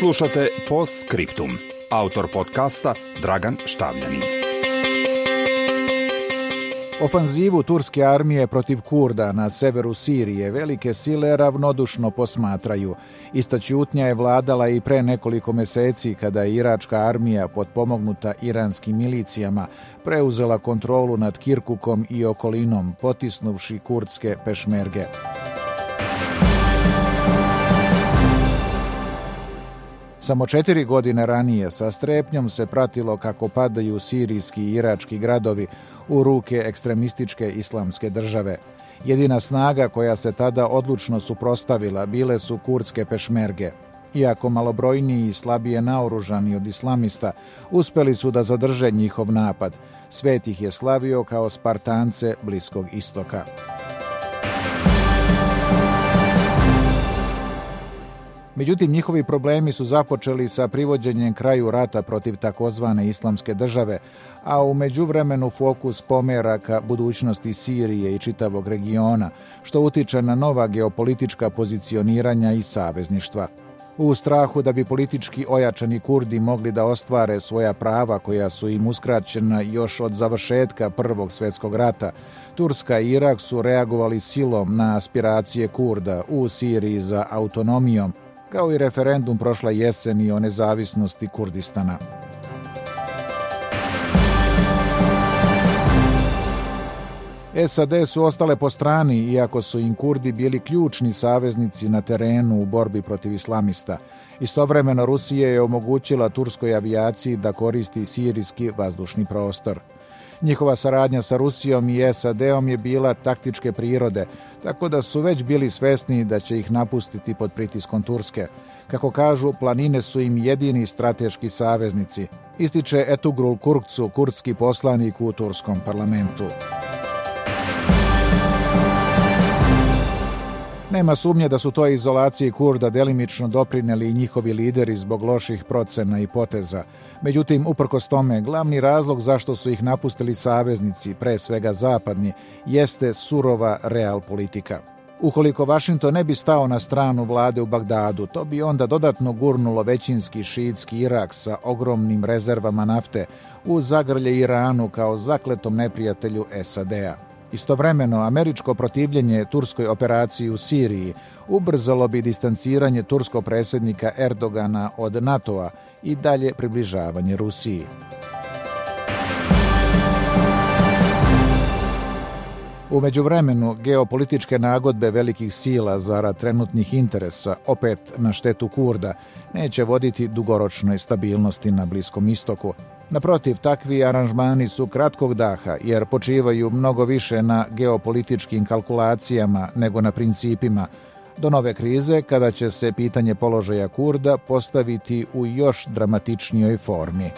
Slušate Post Scriptum. Autor podcasta Dragan Štavljanin. Ofanzivu turske armije protiv Kurda na severu Sirije velike sile ravnodušno posmatraju. Ista ćutnja je vladala i pre nekoliko meseci kada je iračka armija potpomognuta iranskim milicijama preuzela kontrolu nad Kirkukom i okolinom, potisnuvši kurdske pešmerge. Samo četiri godine ranije sa strepnjom se pratilo kako padaju sirijski i irački gradovi u ruke ekstremističke islamske države. Jedina snaga koja se tada odlučno suprostavila bile su kurdske pešmerge. Iako malobrojniji i slabije naoružani od islamista, uspeli su da zadrže njihov napad. Svet ih je slavio kao Spartance Bliskog istoka. Međutim, njihovi problemi su započeli sa privođenjem kraju rata protiv takozvane islamske države, a u međuvremenu fokus pomera ka budućnosti Sirije i čitavog regiona, što utiče na nova geopolitička pozicioniranja i savezništva. U strahu da bi politički ojačani Kurdi mogli da ostvare svoja prava koja su im uskraćena još od završetka Prvog svjetskog rata, Turska i Irak su reagovali silom na aspiracije Kurda u Siriji za autonomijom, kao i referendum prošla jeseni o nezavisnosti Kurdistana. SAD su ostale po strani, iako su im Kurdi bili ključni saveznici na terenu u borbi protiv islamista. Istovremeno Rusija je omogućila turskoj avijaciji da koristi sirijski vazdušni prostor. Njihova saradnja sa Rusijom i SAD-om je bila taktičke prirode, tako da su već bili svesni da će ih napustiti pod pritiskom Turske. Kako kažu, planine su im jedini strateški saveznici, ističe Etugrul Kurkcu, kurdski poslanik u Turskom parlamentu. Nema sumnje da su toj izolaciji Kurda delimično doprineli i njihovi lideri zbog loših procena i poteza. Međutim, uprkos tome, glavni razlog zašto su ih napustili saveznici, pre svega zapadni, jeste surova real politika. Ukoliko Vašington ne bi stao na stranu vlade u Bagdadu, to bi onda dodatno gurnulo većinski šiitski Irak sa ogromnim rezervama nafte u zagrlje Iranu kao zakletom neprijatelju SAD-a. Istovremeno, američko protivljenje turskoj operaciji u Siriji ubrzalo bi distanciranje turskog predsjednika Erdogana od NATO-a i dalje približavanje Rusiji. U međuvremenu, geopolitičke nagodbe velikih sila zara trenutnih interesa, opet na štetu Kurda, neće voditi dugoročnoj stabilnosti na Bliskom istoku. Naprotiv, takvi aranžmani su kratkog daha, jer počivaju mnogo više na geopolitičkim kalkulacijama nego na principima, do nove krize kada će se pitanje položaja Kurda postaviti u još dramatičnijoj formi.